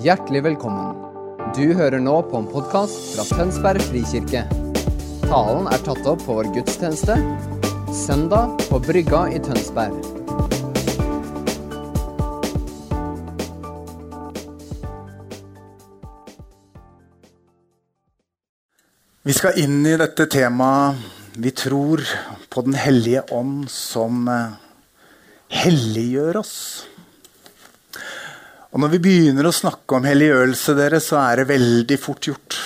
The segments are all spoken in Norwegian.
Hjertelig velkommen. Du hører nå på en podkast fra Tønsberg frikirke. Talen er tatt opp på vår gudstjeneste søndag på Brygga i Tønsberg. Vi skal inn i dette temaet Vi tror på Den hellige ånd som eh, helliggjør oss. Og Når vi begynner å snakke om helliggjørelse, dere, så er det veldig fort gjort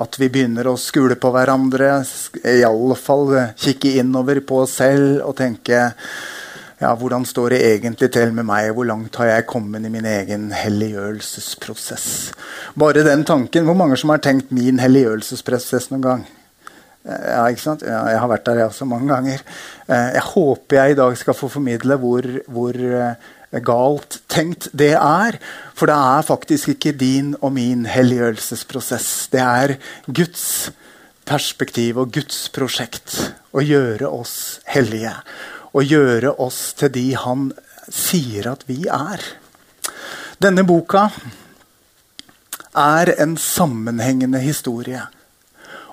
at vi begynner å skule på hverandre. I alle fall kikke innover på oss selv og tenke ja, hvordan står det egentlig til med meg? Hvor langt har jeg kommet i min egen helliggjørelsesprosess? Bare den tanken. Hvor mange som har tenkt min helliggjørelsesprosess noen gang? Ja, ikke sant? Ja, jeg har vært der jeg også mange ganger. Eh, jeg håper jeg i dag skal få formidle hvor, hvor eh, galt tenkt det er. For det er faktisk ikke din og min helliggjørelsesprosess. Det er Guds perspektiv og Guds prosjekt å gjøre oss hellige og gjøre oss til de han sier at vi er. Denne boka er en sammenhengende historie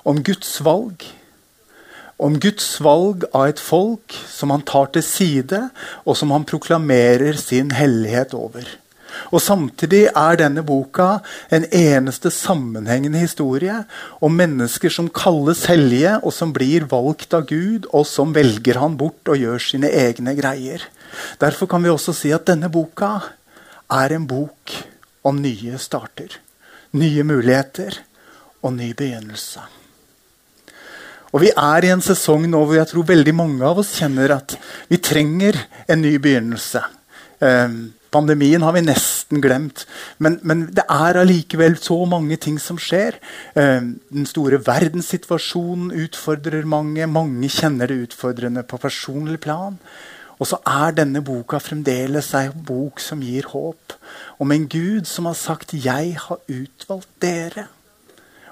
om Guds valg. Om Guds valg av et folk som han tar til side, og som han proklamerer sin hellighet over. Og Samtidig er denne boka en eneste sammenhengende historie om mennesker som kalles hellige, og som blir valgt av Gud, og som velger han bort og gjør sine egne greier. Derfor kan vi også si at denne boka er en bok om nye starter. Nye muligheter og ny begynnelse. Og Vi er i en sesong nå hvor jeg tror veldig mange av oss kjenner at vi trenger en ny begynnelse. Um, Pandemien har vi nesten glemt, men, men det er allikevel så mange ting som skjer. Eh, den store verdenssituasjonen utfordrer mange. Mange kjenner det utfordrende på personlig plan. Og så er denne boka fremdeles en bok som gir håp. Om en Gud som har sagt 'Jeg har utvalgt dere'.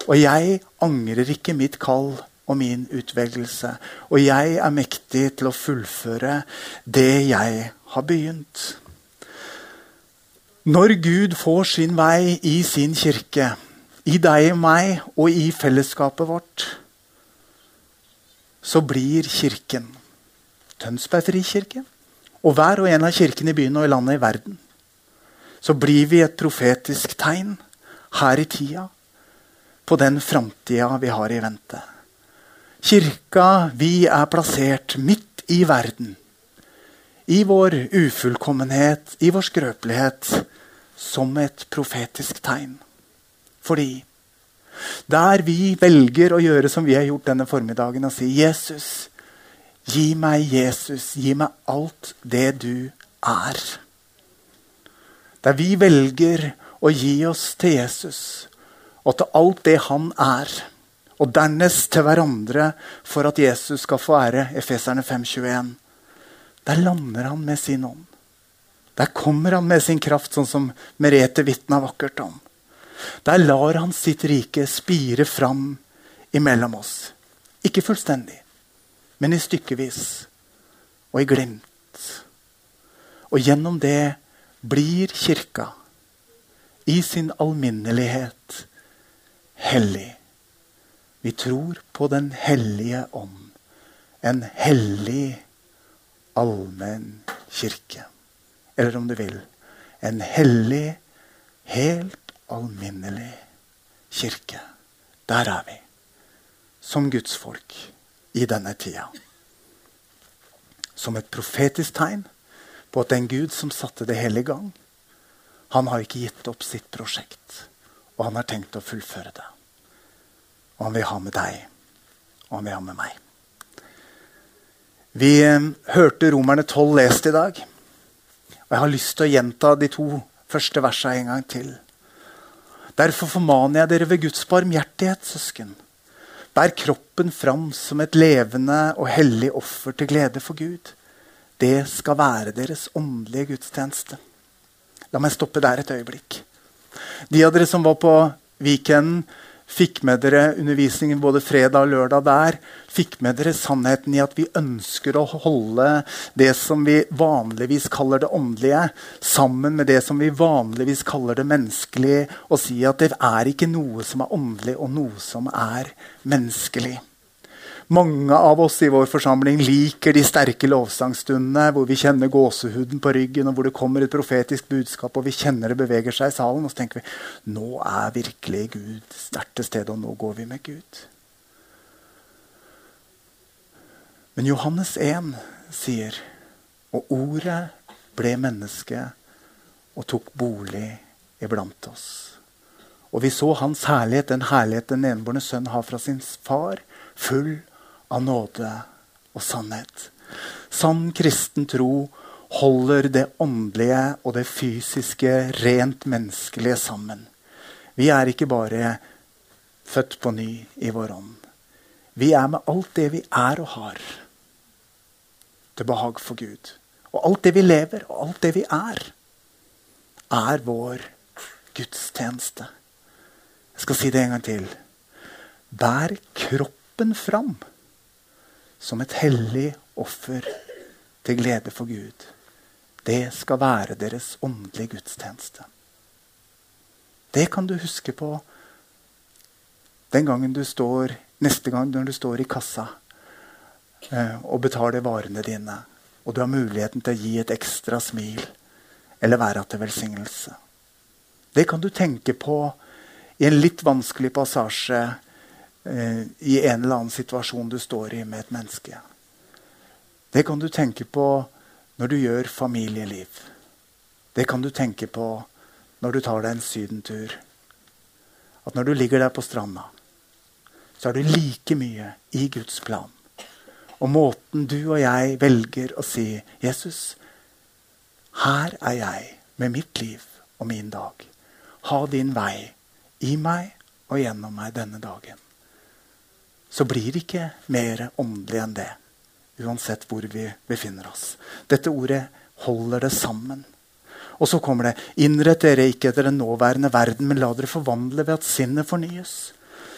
Og jeg angrer ikke mitt kall og min utvelgelse. Og jeg er mektig til å fullføre det jeg har begynt. Når Gud får sin vei i sin kirke, i deg og meg og i fellesskapet vårt, så blir Kirken Tønsberg frikirke og hver og en av kirkene i byen og i landet i verden. Så blir vi et profetisk tegn her i tida på den framtida vi har i vente. Kirka, vi er plassert midt i verden. I vår ufullkommenhet, i vår skrøpelighet som et profetisk tegn. Fordi der vi velger å gjøre som vi har gjort denne formiddagen, og si 'Jesus, gi meg Jesus, gi meg alt det du er'. Der vi velger å gi oss til Jesus og til alt det han er, og dernest til hverandre for at Jesus skal få ære, Efeserne 5,21, der lander han med sin ånd. Der kommer han med sin kraft, sånn som Merete vitna vakkert om. Der lar han sitt rike spire fram imellom oss. Ikke fullstendig, men i stykkevis og i glimt. Og gjennom det blir Kirka i sin alminnelighet hellig. Vi tror på Den hellige ånd, en hellig allmenn kirke eller om du vil, en hellig, helt alminnelig kirke. Der er vi. Som Guds folk i denne tida. Som et profetisk tegn på at den Gud som satte det hele i gang, han har ikke gitt opp sitt prosjekt. Og han har tenkt å fullføre det. Og han vil ha med deg, og han vil ha med meg. Vi eh, hørte Romerne 12 lest i dag. Og jeg har lyst til å gjenta de to første versene en gang til. Derfor formaner jeg dere ved Guds barmhjertighet, søsken. Bær kroppen fram som et levende og hellig offer til glede for Gud. Det skal være deres åndelige gudstjeneste. La meg stoppe der et øyeblikk. De av dere som var på Viken fikk med dere undervisningen både fredag og lørdag der. Fikk med dere sannheten i at vi ønsker å holde det som vi vanligvis kaller det åndelige, sammen med det som vi vanligvis kaller det menneskelige, og si at det er ikke noe som er åndelig, og noe som er menneskelig. Mange av oss i vår forsamling liker de sterke lovsangstundene hvor vi kjenner gåsehuden på ryggen, og hvor det kommer et profetisk budskap, og vi kjenner det beveger seg i salen. Og så tenker vi nå er virkelig Gud sterkt til stede, og nå går vi med Gud. Men Johannes 1 sier Og ordet ble menneske og tok bolig iblant oss. Og vi så hans herlighet, den herlighet den enbårne sønn har fra sin far, full av nåde og sannhet. Sann kristen tro holder det åndelige og det fysiske, rent menneskelige sammen. Vi er ikke bare født på ny i vår ånd. Vi er med alt det vi er og har, til behag for Gud. Og alt det vi lever, og alt det vi er, er vår gudstjeneste. Jeg skal si det en gang til. Bær kroppen fram som et hellig offer til glede for Gud. Det skal være deres åndelige gudstjeneste. Det kan du huske på den gangen du står, neste gang når du står i kassa eh, og betaler varene dine, og du har muligheten til å gi et ekstra smil eller være til velsignelse. Det kan du tenke på i en litt vanskelig passasje i en eller annen situasjon du står i med et menneske. Det kan du tenke på når du gjør familieliv. Det kan du tenke på når du tar deg en sydentur. At når du ligger der på stranda, så er du like mye i Guds plan. Og måten du og jeg velger å si 'Jesus, her er jeg med mitt liv og min dag'. Ha din vei i meg og gjennom meg denne dagen så blir det ikke mer åndelig enn det. Uansett hvor vi befinner oss. Dette ordet holder det sammen. Og så kommer det Innrett dere ikke etter den nåværende verden, men la dere forvandle ved at sinnet fornyes.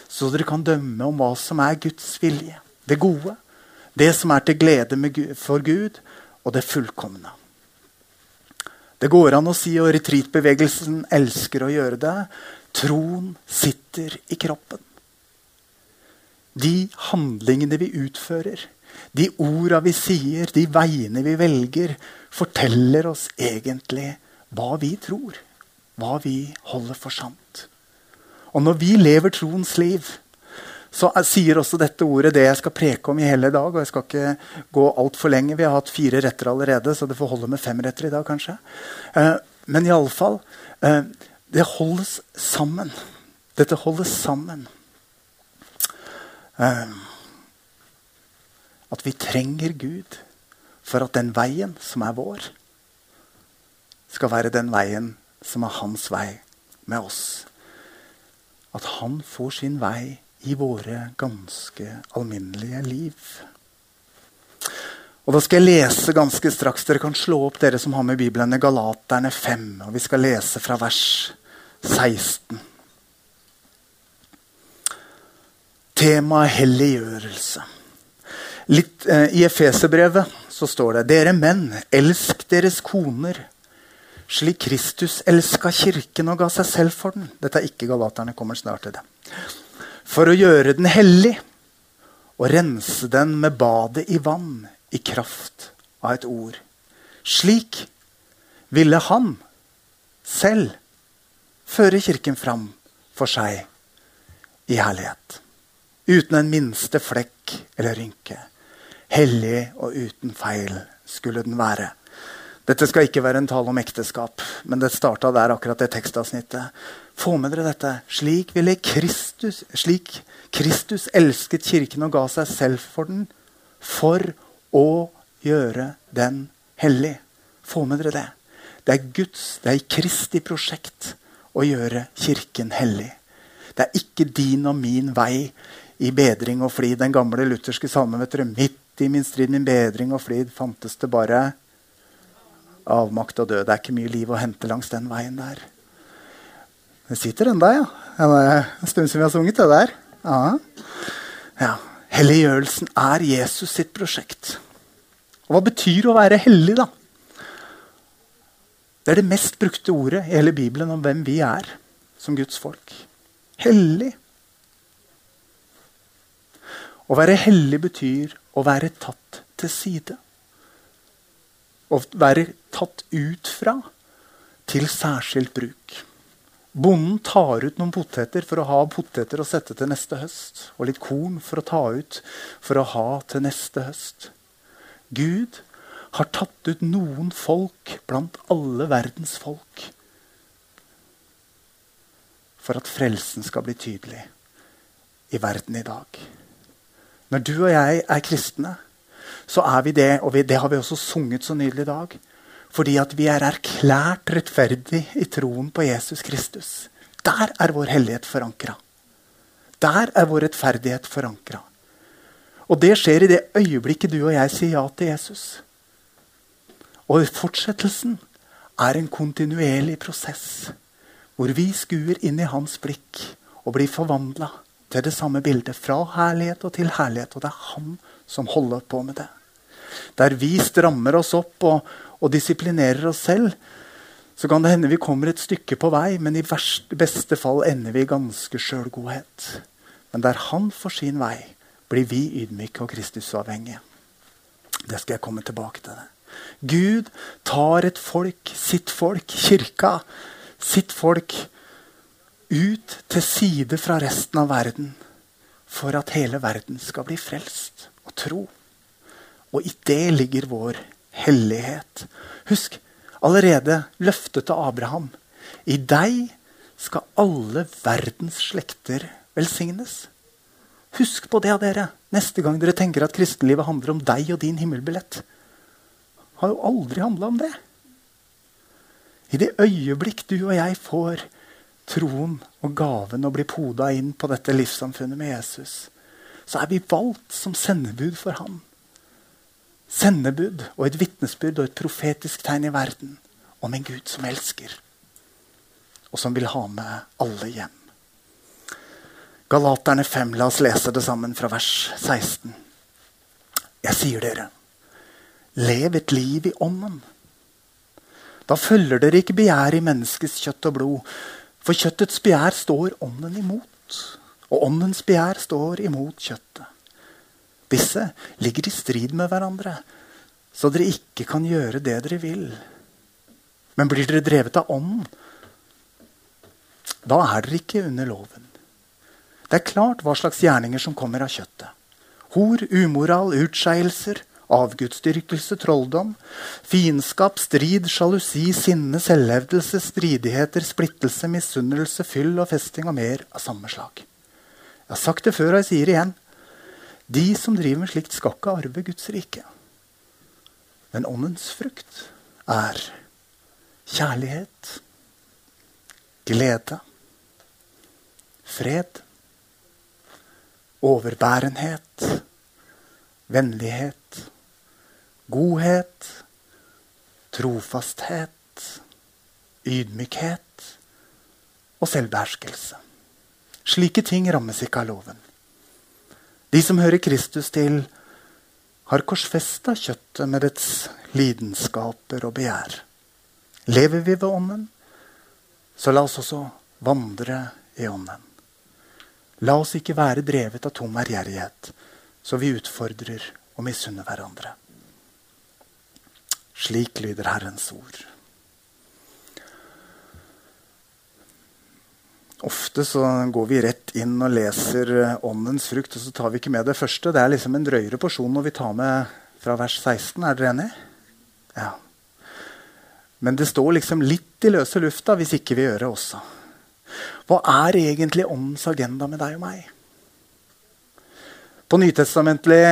Så dere kan dømme om hva som er Guds vilje. Det gode. Det som er til glede for Gud, og det fullkomne. Det går an å si, og retreatbevegelsen elsker å gjøre det, troen sitter i kroppen de handlingene vi utfører, de orda vi sier, de veiene vi velger, forteller oss egentlig hva vi tror. Hva vi holder for sant. Og når vi lever troens liv, så sier også dette ordet det jeg skal preke om i hele dag. og Jeg skal ikke gå altfor lenge. Vi har hatt fire retter allerede, så det får holde med fem retter i dag, kanskje. Eh, men iallfall eh, Det holdes sammen. Dette holdes sammen. Ehm, at vi trenger Gud for at den veien som er vår, skal være den veien som er hans vei med oss. At han får sin vei i våre ganske alminnelige liv. Og Da skal jeg lese ganske straks. Dere kan slå opp, dere som har med Bibelen, Galaterne 5. Og vi skal lese fra vers 16. Temaet helliggjørelse. Litt, eh, I Efeserbrevet så står det Dere menn, elsk deres koner slik Kristus elska kirken og ga seg selv for den. Dette er ikke Galaterne, kommer snart til det. For å gjøre den hellig og rense den med badet i vann i kraft av et ord. Slik ville han selv føre kirken fram for seg i herlighet uten en minste flekk eller rynke. Hellig og uten feil skulle den være. Dette skal ikke være en tale om ekteskap, men det starta der, akkurat det tekstavsnittet. Få med dere dette. Slik ville Kristus, slik Kristus elsket kirken og ga seg selv for den, for å gjøre den hellig. Få med dere det. Det er Guds, det er Kristi prosjekt å gjøre kirken hellig. Det er ikke din og min vei i bedring og flid. Den gamle lutherske salmen. vet dere, Midt i min strid, min bedring og flid, fantes det bare avmakt og død. Det er ikke mye liv å hente langs den veien der. Det sitter ennå, ja. Det er en stund siden vi har sunget det der. Ja. ja. Helliggjørelsen er Jesus sitt prosjekt. Og Hva betyr å være hellig, da? Det er det mest brukte ordet i hele Bibelen om hvem vi er som Guds folk. Hellig. Å være hellig betyr å være tatt til side. Å være tatt ut fra til særskilt bruk. Bonden tar ut noen poteter for å ha poteter å sette til neste høst. Og litt korn for å ta ut for å ha til neste høst. Gud har tatt ut noen folk blant alle verdens folk. For at frelsen skal bli tydelig i verden i dag. Når du og jeg er kristne, så er vi det, og det har vi også sunget så nydelig i dag. Fordi at vi er erklært rettferdig i troen på Jesus Kristus. Der er vår hellighet forankra. Der er vår rettferdighet forankra. Og det skjer i det øyeblikket du og jeg sier ja til Jesus. Og fortsettelsen er en kontinuerlig prosess hvor vi skuer inn i hans blikk og blir forvandla til det samme bildet. Fra herlighet og til herlighet. Og det er han som holder på med det. Der vi strammer oss opp og, og disiplinerer oss selv, så kan det hende vi kommer et stykke på vei, men i verste, beste fall ender vi i ganske sjølgodhet. Men der han får sin vei, blir vi ydmyke og Kristusavhengige. Det skal jeg komme tilbake til. Gud tar et folk, sitt folk, kirka, sitt folk, ut til side fra resten av verden for at hele verden skal bli frelst og tro. Og i det ligger vår hellighet. Husk, allerede løftet til Abraham. I deg skal alle verdens slekter velsignes. Husk på det, dere, neste gang dere tenker at kristenlivet handler om deg og din himmelbillett. har jo aldri handla om det. I det øyeblikk du og jeg får troen og gaven å bli poda inn på dette livssamfunnet med Jesus, så er vi valgt som sendebud for ham sendebud og et vitnesbyrd og et profetisk tegn i verden om en Gud som elsker, og som vil ha med alle hjem. Galaterne 5, la oss lese det sammen fra vers 16. Jeg sier dere, lev et liv i ånden. Da følger dere ikke begjær i menneskets kjøtt og blod, for kjøttets begjær står ånden imot, og åndens begjær står imot kjøttet. Disse ligger i strid med hverandre, så dere ikke kan gjøre det dere vil. Men blir dere drevet av ånden, da er dere ikke under loven. Det er klart hva slags gjerninger som kommer av kjøttet. Hor, umoral, utskeielser, avgudsdyrkelse, trolldom, fiendskap, strid, sjalusi, sinne, selvhevdelse, stridigheter, splittelse, misunnelse, fyll og festing og mer av samme slag. Jeg har sagt det før, og jeg sier det igjen. De som driver med slikt, skal ikke arve Guds rike. Men åndens frukt er kjærlighet, glede, fred, overbærenhet, vennlighet, godhet, trofasthet, ydmykhet og selvbeherskelse. Slike ting rammes ikke av loven. De som hører Kristus til, har korsfesta kjøttet med dets lidenskaper og begjær. Lever vi ved Ånden, så la oss også vandre i Ånden. La oss ikke være drevet av tom ærgjerrighet, så vi utfordrer og misunner hverandre. Slik lyder Herrens ord. Ofte så går vi rett inn og leser eh, åndens frukt, og så tar vi ikke med det første. Det er liksom en drøyere porsjon når vi tar med fra vers 16. Er dere enig? Ja. Men det står liksom litt i løse lufta hvis ikke vi gjør det også. Hva er egentlig åndens agenda med deg og meg? På nytestamentlig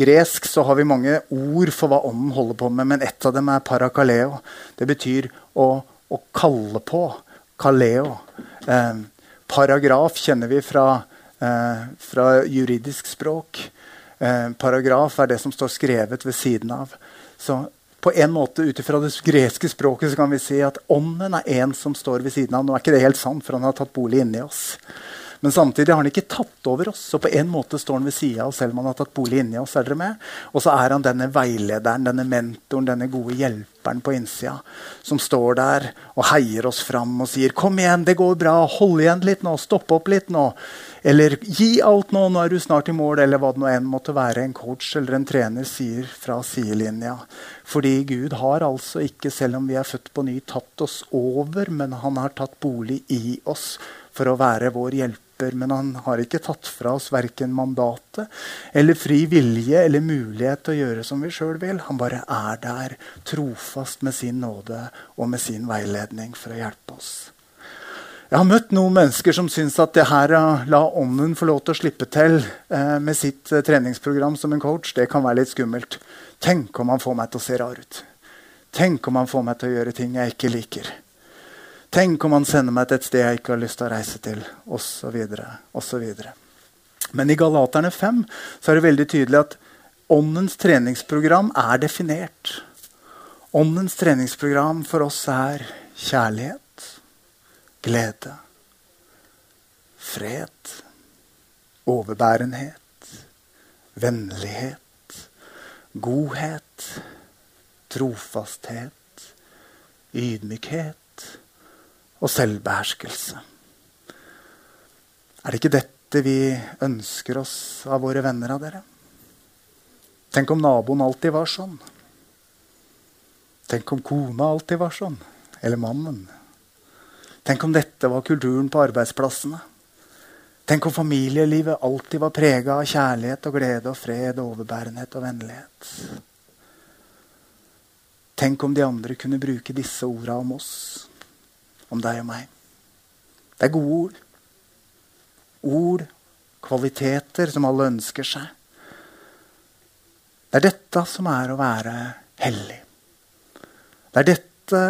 gresk så har vi mange ord for hva ånden holder på med, men ett av dem er parakaleo. Det betyr å, å kalle på. Kaleo. Eh, paragraf kjenner vi fra, eh, fra juridisk språk. Eh, paragraf er det som står skrevet ved siden av. Så på en måte Ut ifra det greske språket så kan vi si at ånden er en som står ved siden av. Nå er ikke det helt sant, for han har tatt bolig inni oss. Men samtidig har han ikke tatt over oss. Så på en måte står han ved sida av oss selv om han har tatt bolig inni oss. er dere med? Og så er han denne veilederen, denne mentoren, denne gode hjelperen på innsida. Som står der og heier oss fram og sier 'Kom igjen, det går bra. Hold igjen litt nå. Stopp opp litt nå.' Eller 'Gi alt nå, nå er du snart i mål', eller hva det nå enn måtte være en coach eller en trener sier fra sidelinja. Fordi Gud har altså ikke, selv om vi er født på ny, tatt oss over, men han har tatt bolig i oss for å være vår hjelper hjelper, men han har ikke tatt fra oss verken mandatet eller fri vilje eller mulighet til å gjøre som vi sjøl vil. Han bare er der, trofast med sin nåde og med sin veiledning for å hjelpe oss. Jeg har møtt noen mennesker som syns at det her å la ånden få lov til å slippe til eh, med sitt eh, treningsprogram som en coach, det kan være litt skummelt. Tenk om han får meg til å se rar ut. Tenk om han får meg til å gjøre ting jeg ikke liker. Tenk om han sender meg til et sted jeg ikke har lyst til å reise til, osv. osv. Men i Galaterne 5 så er det veldig tydelig at åndens treningsprogram er definert. Åndens treningsprogram for oss er kjærlighet, glede, fred, overbærenhet, vennlighet, godhet, trofasthet, ydmykhet og selvbeherskelse. Er det ikke dette vi ønsker oss av våre venner av dere? Tenk om naboen alltid var sånn. Tenk om kona alltid var sånn. Eller mannen. Tenk om dette var kulturen på arbeidsplassene. Tenk om familielivet alltid var prega av kjærlighet og glede og fred og overbærenhet og vennlighet. Tenk om de andre kunne bruke disse orda om oss om deg og meg. Det er gode ord. Ord, kvaliteter som alle ønsker seg. Det er dette som er å være hellig. Det er dette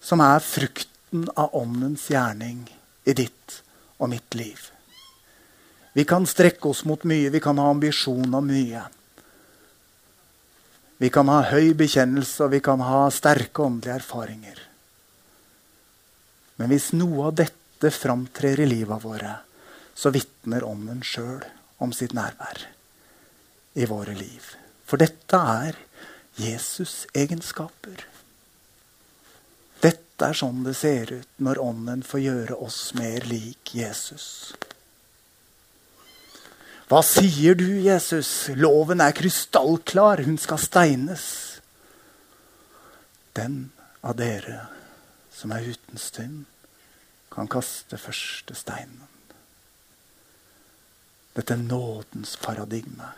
som er frukten av åndens gjerning i ditt og mitt liv. Vi kan strekke oss mot mye, vi kan ha ambisjon om mye. Vi kan ha høy bekjennelse, og vi kan ha sterke åndelige erfaringer. Men hvis noe av dette framtrer i livet våre, så vitner Ånden sjøl om sitt nærvær i våre liv. For dette er Jesus' egenskaper. Dette er sånn det ser ut når Ånden får gjøre oss mer lik Jesus. Hva sier du, Jesus? Loven er krystallklar. Hun skal steines. Den av dere som er uten synd, kan kaste første steinen. Dette nådens paradigme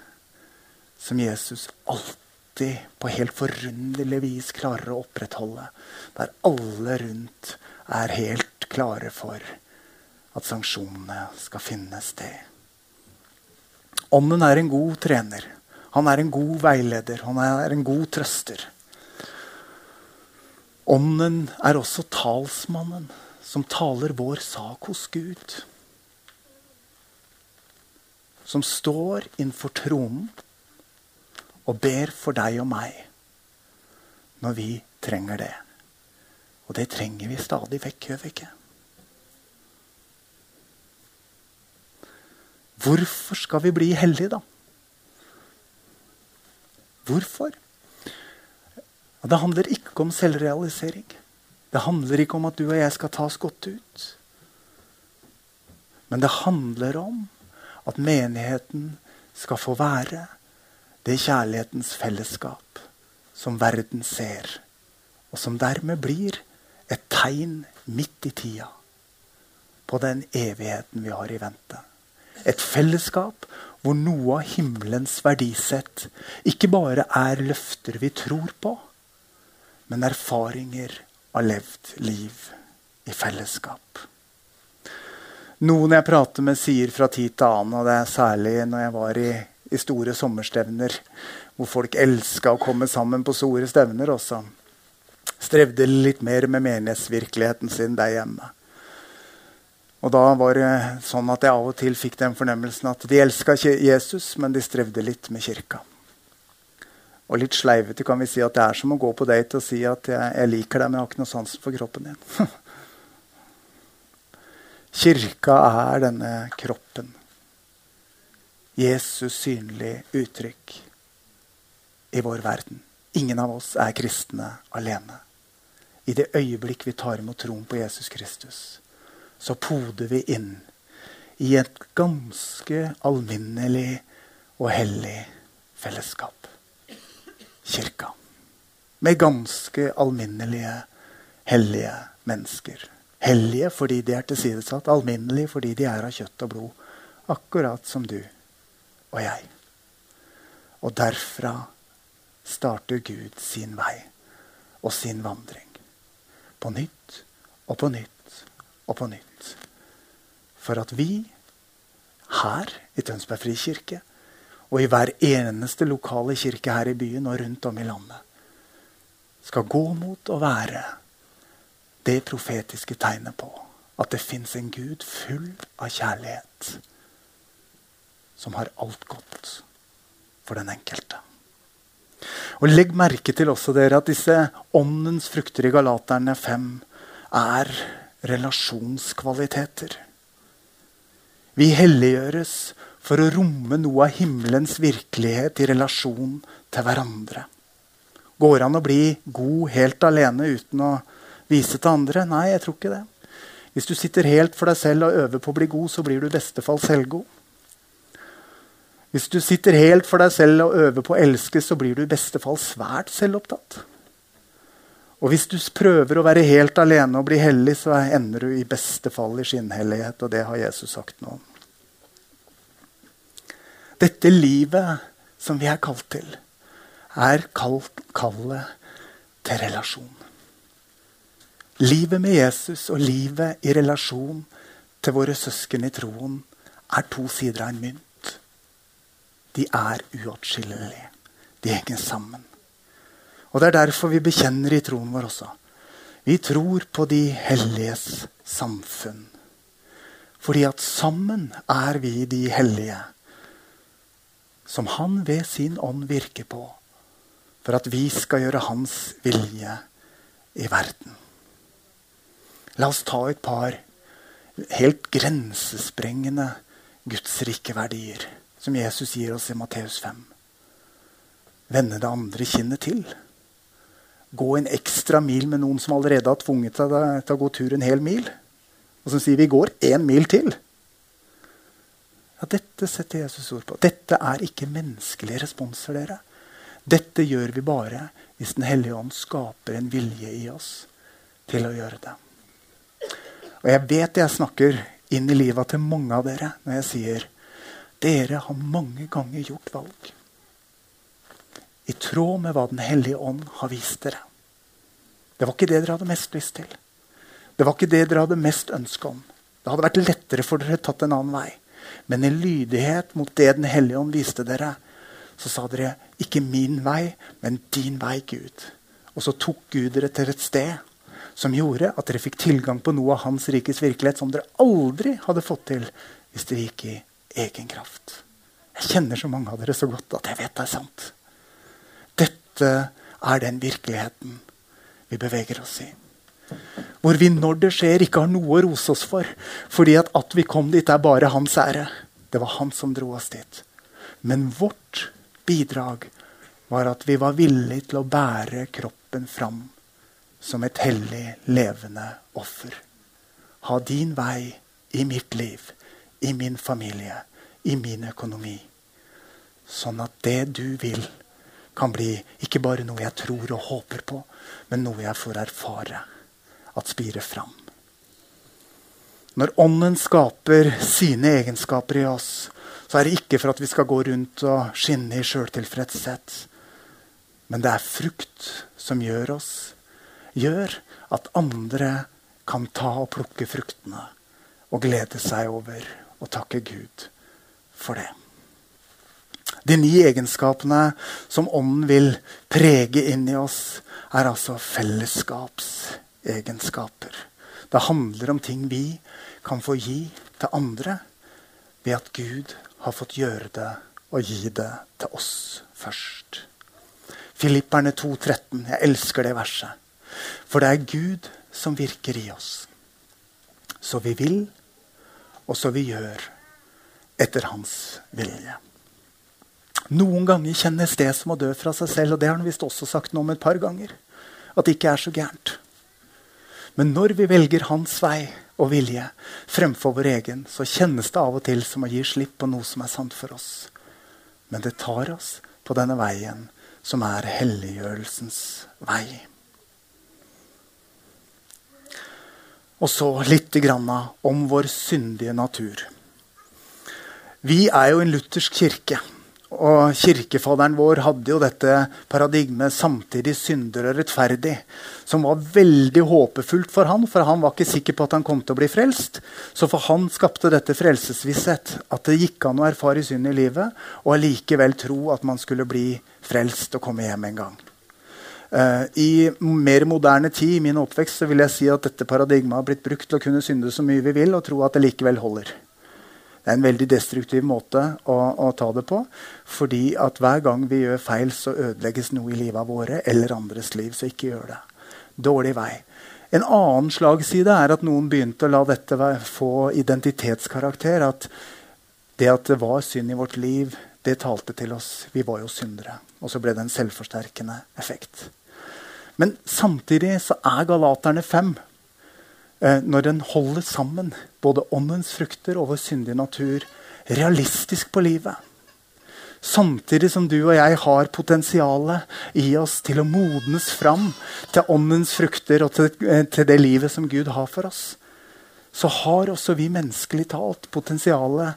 som Jesus alltid på helt forunderlig vis klarer å opprettholde. Der alle rundt er helt klare for at sanksjonene skal finne sted. Ånden er en god trener. Han er en god veileder. Han er en god trøster. Ånden er også talsmannen som taler vår sak hos Gud. Som står innenfor tronen og ber for deg og meg når vi trenger det. Og det trenger vi stadig vekk, gjør vi ikke? Hvorfor skal vi bli hellige, da? Hvorfor? Og det handler ikke om selvrealisering. Det handler ikke om at du og jeg skal ta oss godt ut. Men det handler om at menigheten skal få være det kjærlighetens fellesskap som verden ser, og som dermed blir et tegn midt i tida på den evigheten vi har i vente. Et fellesskap hvor noe av himmelens verdisett ikke bare er løfter vi tror på, men erfaringer av levd liv i fellesskap. Noen jeg prater med, sier fra tid til annen, og det er særlig når jeg var i, i store sommerstevner, hvor folk elska å komme sammen på store stevner også, strevde litt mer med menighetsvirkeligheten sin der hjemme. Og da var det sånn at jeg av og til fikk den fornemmelsen at de elska Jesus, men de strevde litt med kirka. Og litt sleivete kan vi si at det er som å gå på date og si at jeg, jeg liker deg, men jeg har ikke noe sansen for kroppen din. Kirka er denne kroppen. Jesus synlig uttrykk i vår verden. Ingen av oss er kristne alene. I det øyeblikk vi tar imot troen på Jesus Kristus, så poder vi inn i et ganske alminnelig og hellig fellesskap. Kirka. Med ganske alminnelige, hellige mennesker. Hellige fordi de er tilsidesatt, alminnelige fordi de er av kjøtt og blod. Akkurat som du og jeg. Og derfra starter Gud sin vei og sin vandring. På nytt og på nytt og på nytt. For at vi her i Tønsberg frikirke og i hver eneste lokale kirke her i byen og rundt om i landet skal gå mot å være det profetiske tegnet på at det fins en Gud full av kjærlighet, som har alt godt for den enkelte. Og Legg merke til også dere at disse åndens frukter i Galaterne 5 er relasjonskvaliteter. Vi helliggjøres for å romme noe av himmelens virkelighet i relasjon til hverandre. Går det an å bli god helt alene uten å vise til andre? Nei, jeg tror ikke det. Hvis du sitter helt for deg selv og øver på å bli god, så blir du i beste fall selvgod. Hvis du sitter helt for deg selv og øver på å elske, så blir du i beste fall svært selvopptatt. Og hvis du prøver å være helt alene og bli hellig, så ender du i beste fall i skinnhellighet. Og det har Jesus sagt nå. Dette livet som vi er kalt til, er kalt kallet til relasjon. Livet med Jesus og livet i relasjon til våre søsken i troen er to sider av en mynt de er uatskillelige. De henger sammen. Og Det er derfor vi bekjenner i troen vår også. Vi tror på de helliges samfunn. Fordi at sammen er vi de hellige som han ved sin ånd virker på, for at vi skal gjøre hans vilje i verden. La oss ta et par helt grensesprengende gudsrike verdier som Jesus gir oss i Matteus 5. Vende det andre kinnet til. Gå en ekstra mil med noen som allerede har tvunget deg til å gå tur en hel mil. Og som sier vi går én mil til. Ja, Dette setter Jesus ord på. Dette er ikke menneskelige responser. dere. Dette gjør vi bare hvis Den hellige ånd skaper en vilje i oss til å gjøre det. Og Jeg vet jeg snakker inn i livet til mange av dere når jeg sier dere har mange ganger gjort valg i tråd med hva Den hellige ånd har vist dere. Det var ikke det dere hadde mest lyst til. Det var ikke det dere hadde mest ønske om. Det hadde vært lettere for dere tatt en annen vei. Men i lydighet mot det Den hellige ånd viste dere, så sa dere ikke 'min vei, men din vei, Gud'. Og så tok Gud dere til et sted som gjorde at dere fikk tilgang på noe av Hans rikes virkelighet som dere aldri hadde fått til hvis dere gikk i egen kraft. Jeg kjenner så mange av dere så godt at jeg vet det er sant. Dette er den virkeligheten vi beveger oss i. Hvor vi når det skjer, ikke har noe å rose oss for. Fordi at, at vi kom dit, er bare hans ære. Det var han som dro oss dit. Men vårt bidrag var at vi var villige til å bære kroppen fram som et hellig, levende offer. Ha din vei i mitt liv i min familie, i min økonomi. Sånn at det du vil, kan bli ikke bare noe jeg tror og håper på, men noe jeg får erfare at spirer fram. Når Ånden skaper sine egenskaper i oss, så er det ikke for at vi skal gå rundt og skinne i sjøltilfredshet. Men det er frukt som gjør oss, gjør at andre kan ta og plukke fruktene og glede seg over og takke Gud for det. De ni egenskapene som Ånden vil prege inn i oss, er altså fellesskapsegenskaper. Det handler om ting vi kan få gi til andre ved at Gud har fått gjøre det og gi det til oss først. Filipperne 2,13. Jeg elsker det verset. For det er Gud som virker i oss. Så vi vil, og så vi gjør etter hans vilje. Noen ganger kjennes det som å dø fra seg selv, og det har han visst også sagt noe om et par ganger. At det ikke er så gærent. Men når vi velger hans vei og vilje fremfor vår egen, så kjennes det av og til som å gi slipp på noe som er sant for oss. Men det tar oss på denne veien som er helliggjørelsens vei. Og så litt om vår syndige natur. Vi er jo en luthersk kirke. Og Kirkefaderen vår hadde jo dette paradigmet 'samtidig synder og rettferdig', som var veldig håpefullt for han, for han var ikke sikker på at han kom til å bli frelst. Så for han skapte dette frelsesvisshet, at det gikk an å erfare synd i livet, og allikevel tro at man skulle bli frelst og komme hjem en gang. Uh, I mer moderne tid i min oppvekst så vil jeg si at dette paradigmet har blitt brukt til å kunne synde så mye vi vil, og tro at det likevel holder. Det er en veldig destruktiv måte å, å, ta det på. Fordi at hver gang vi gjør feil, så ødelegges noe i livet våre eller andres liv. Så ikke gjør det. Dårlig vei. En annen slagside er at noen begynte å la dette få identitetskarakter. At det at det var synd i vårt liv, det talte til oss. Vi var jo syndere. Og så ble det en selvforsterkende effekt. Men samtidig så er Galaterne 5 Eh, når den holder sammen både åndens frukter og vår syndige natur realistisk på livet. Samtidig som du og jeg har potensialet i oss til å modnes fram til åndens frukter og til, eh, til det livet som Gud har for oss, så har også vi menneskelig talt potensialet,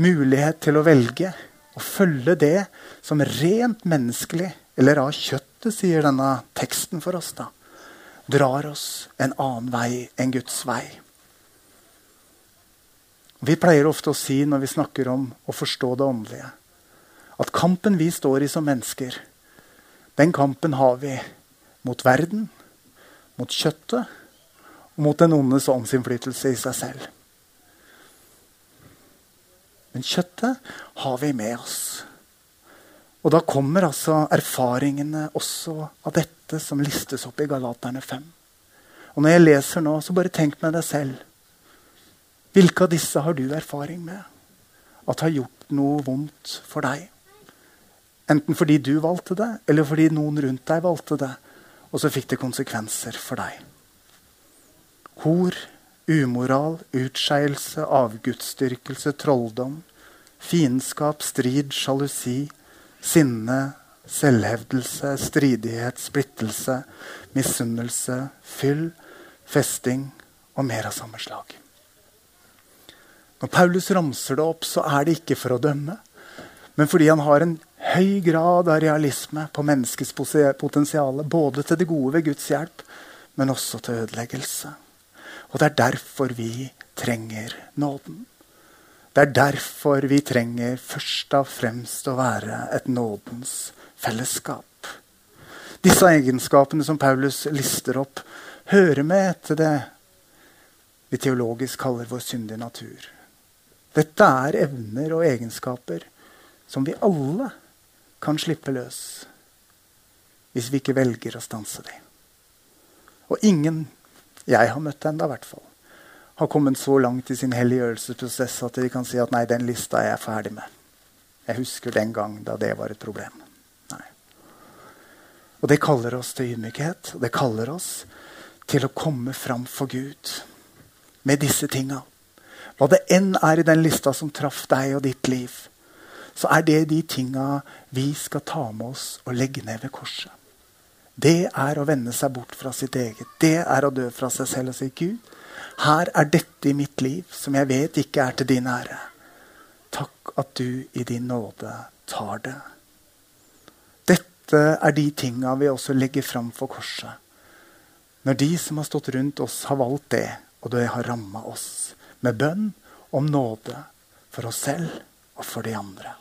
mulighet til å velge å følge det som rent menneskelig, eller av kjøttet, sier denne teksten for oss. da drar oss en annen vei enn Guds vei. Vi pleier ofte å si når vi snakker om å forstå det åndelige, at kampen vi står i som mennesker, den kampen har vi mot verden, mot kjøttet og mot den ondes åndsinnflytelse i seg selv. Men kjøttet har vi med oss. Og da kommer altså erfaringene også av dette som listes opp i Galaterne 5. Og når jeg leser nå, så bare tenk med deg selv. Hvilke av disse har du erfaring med? At har gjort noe vondt for deg? Enten fordi du valgte det, eller fordi noen rundt deg valgte det. Og så fikk det konsekvenser for deg. Hor, umoral, utskeielse, avgudsdyrkelse, trolldom, fiendskap, strid, sjalusi, sinne, selvhevdelse, stridighet, splittelse, misunnelse, fyll, festing og mer av samme slag. Når Paulus ramser det opp, så er det ikke for å dømme, men fordi han har en høy grad av realisme på menneskets potensial, både til det gode ved Guds hjelp, men også til ødeleggelse. Og det er derfor vi trenger nåden. Det er derfor vi trenger først og fremst å være et nådens fellesskap. Disse egenskapene som Paulus lister opp, hører med til det vi teologisk kaller vår syndige natur. Dette er evner og egenskaper som vi alle kan slippe løs hvis vi ikke velger å stanse dem. Og ingen jeg har møtt ennå, i hvert fall, har kommet så langt i sin helliggjørelsesprosess at de kan si at nei, den lista er jeg ferdig med. Jeg husker den gang da det var et problem. Og det kaller oss til ydmykhet. Og det kaller oss til å komme fram for Gud med disse tinga. Hva det enn er i den lista som traff deg og ditt liv, så er det de tinga vi skal ta med oss og legge ned ved korset. Det er å vende seg bort fra sitt eget. Det er å dø fra seg selv og si Gud, her er dette i mitt liv som jeg vet ikke er til din ære. Takk at du i din nåde tar det. Dette er de tinga vi også legger fram for korset. Når de som har stått rundt oss, har valgt det, og det har ramma oss med bønn om nåde for oss selv og for de andre.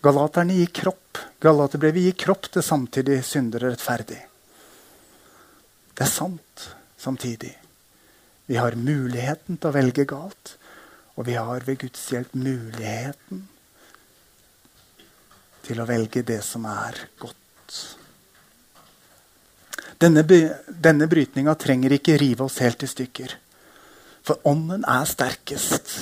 Galaterne gir kropp. Galaterbrevet gir kropp til samtidig syndere rettferdig. Det er sant samtidig. Vi har muligheten til å velge galt. Og vi har ved Guds hjelp muligheten til å velge det som er godt. Denne, denne brytninga trenger ikke rive oss helt i stykker. For ånden er sterkest.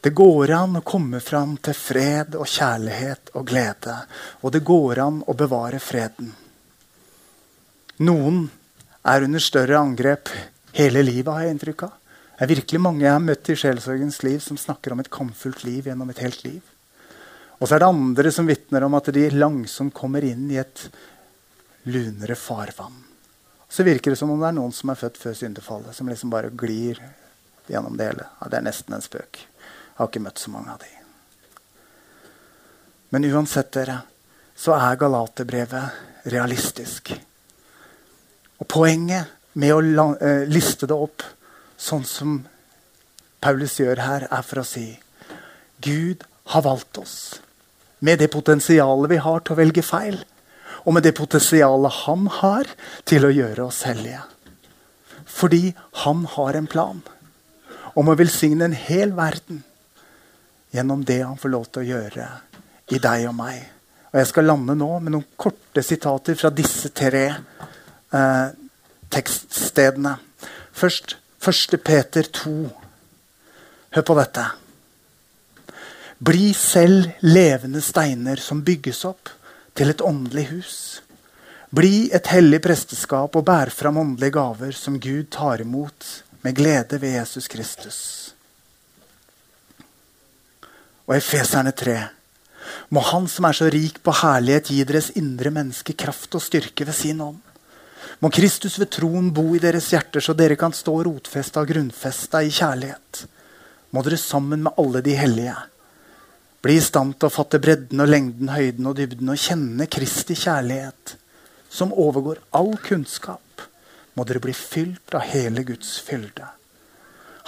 Det går an å komme fram til fred og kjærlighet og glede. Og det går an å bevare freden. Noen er under større angrep hele livet, har jeg inntrykk av. Det er virkelig mange jeg har møtt i Sjelsorgens liv som snakker om et kamfullt liv gjennom et helt liv. Og så er det andre som vitner om at de langsomt kommer inn i et lunere farvann. Så virker det som om det er noen som er født før syndefallet, som liksom bare glir gjennom det hele. Ja, det er nesten en spøk. Jeg har ikke møtt så mange av de. Men uansett, dere, så er Galaterbrevet realistisk. Og poenget med å eh, liste det opp sånn som Paulus gjør her, er for å si Gud har valgt oss med det potensialet vi har til å velge feil. Og med det potensialet han har til å gjøre oss hellige. Fordi han har en plan om å velsigne en hel verden gjennom det han får lov til å gjøre i deg og meg. Og Jeg skal lande nå med noen korte sitater fra disse tre eh, tekststedene. Først 1. Peter 2. Hør på dette. Bli selv levende steiner som bygges opp til et åndelig hus. Bli et hellig presteskap og bær fram åndelige gaver som Gud tar imot med glede ved Jesus Kristus. Og Efeserne 3. Må Han som er så rik på herlighet, gi deres indre menneske kraft og styrke ved sin ånd må Kristus ved troen bo i deres hjerter, så dere kan stå rotfesta og grunnfesta i kjærlighet. Må dere sammen med alle de hellige bli i stand til å fatte bredden og lengden, høyden og dybden og kjenne Kristi kjærlighet, som overgår all kunnskap. Må dere bli fylt av hele Guds fylde.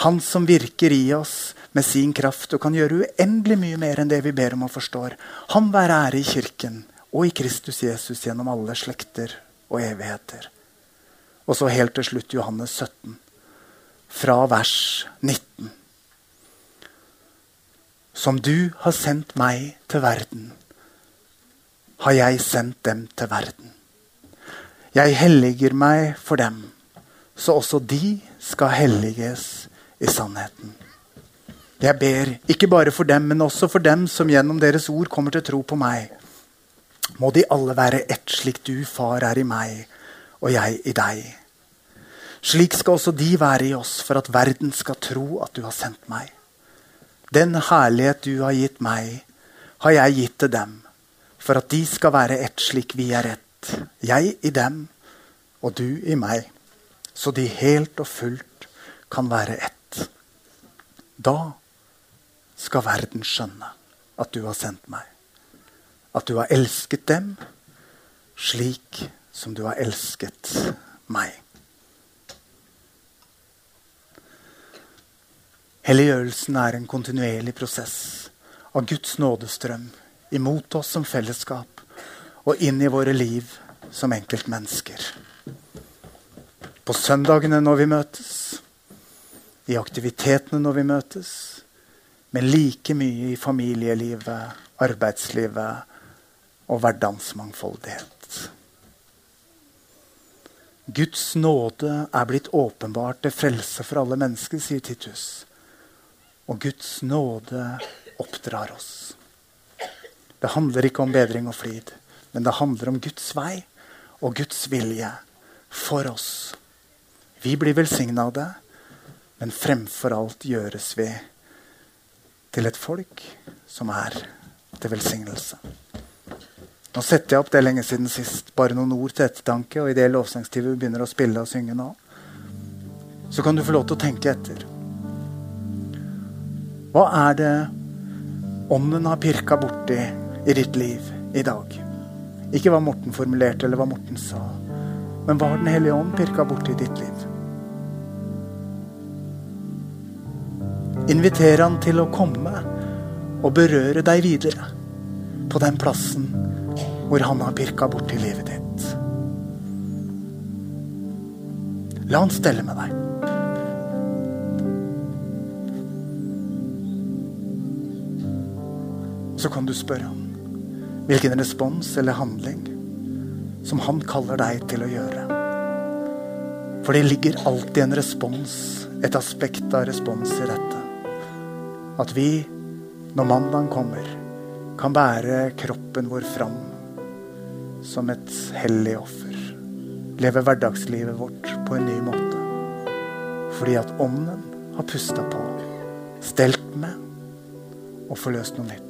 Han som virker i oss med sin kraft og kan gjøre uendelig mye mer enn det vi ber om og forstår. Han være ære i Kirken og i Kristus Jesus gjennom alle slekter og evigheter. Og så helt til slutt Johannes 17, fra vers 19. Som du har sendt meg til verden, har jeg sendt dem til verden. Jeg helliger meg for dem, så også de skal helliges i sannheten. Jeg ber ikke bare for dem, men også for dem som gjennom deres ord kommer til tro på meg. Må de alle være ett, slik du, far, er i meg, og jeg i deg. Slik skal også de være i oss, for at verden skal tro at du har sendt meg. Den herlighet du har gitt meg, har jeg gitt til dem, for at de skal være ett slik vi er ett. Jeg i dem og du i meg, så de helt og fullt kan være ett. Da skal verden skjønne at du har sendt meg. At du har elsket dem slik som du har elsket meg. Helliggjørelsen er en kontinuerlig prosess av Guds nådestrøm imot oss som fellesskap og inn i våre liv som enkeltmennesker. På søndagene når vi møtes, i aktivitetene når vi møtes, men like mye i familielivet, arbeidslivet og hverdagsmangfoldighet. Guds nåde er blitt åpenbart til frelse for alle mennesker, sier Titus. Og Guds nåde oppdrar oss. Det handler ikke om bedring og flid, men det handler om Guds vei og Guds vilje for oss. Vi blir velsigna av det, men fremfor alt gjøres vi til et folk som er til velsignelse. Nå setter jeg opp det lenge siden sist. Bare noen ord til ettertanke. Og i det lovsangstivet begynner å spille og synge nå, så kan du få lov til å tenke etter. Hva er det ånden har pirka borti i ditt liv i dag? Ikke hva Morten formulerte, eller hva Morten sa. Men hva har Den hellige ånd pirka borti i ditt liv? Inviter han til å komme og berøre deg videre på den plassen hvor han har pirka borti livet ditt. La han stelle med deg. Så kan du spørre ham hvilken respons eller handling som han kaller deg til å gjøre. For det ligger alltid en respons, et aspekt av respons i dette. At vi, når mandagen kommer, kan bære kroppen vår fram som et hellig offer. Leve hverdagslivet vårt på en ny måte. Fordi at ånden har pusta på, stelt med og forløst noe nytt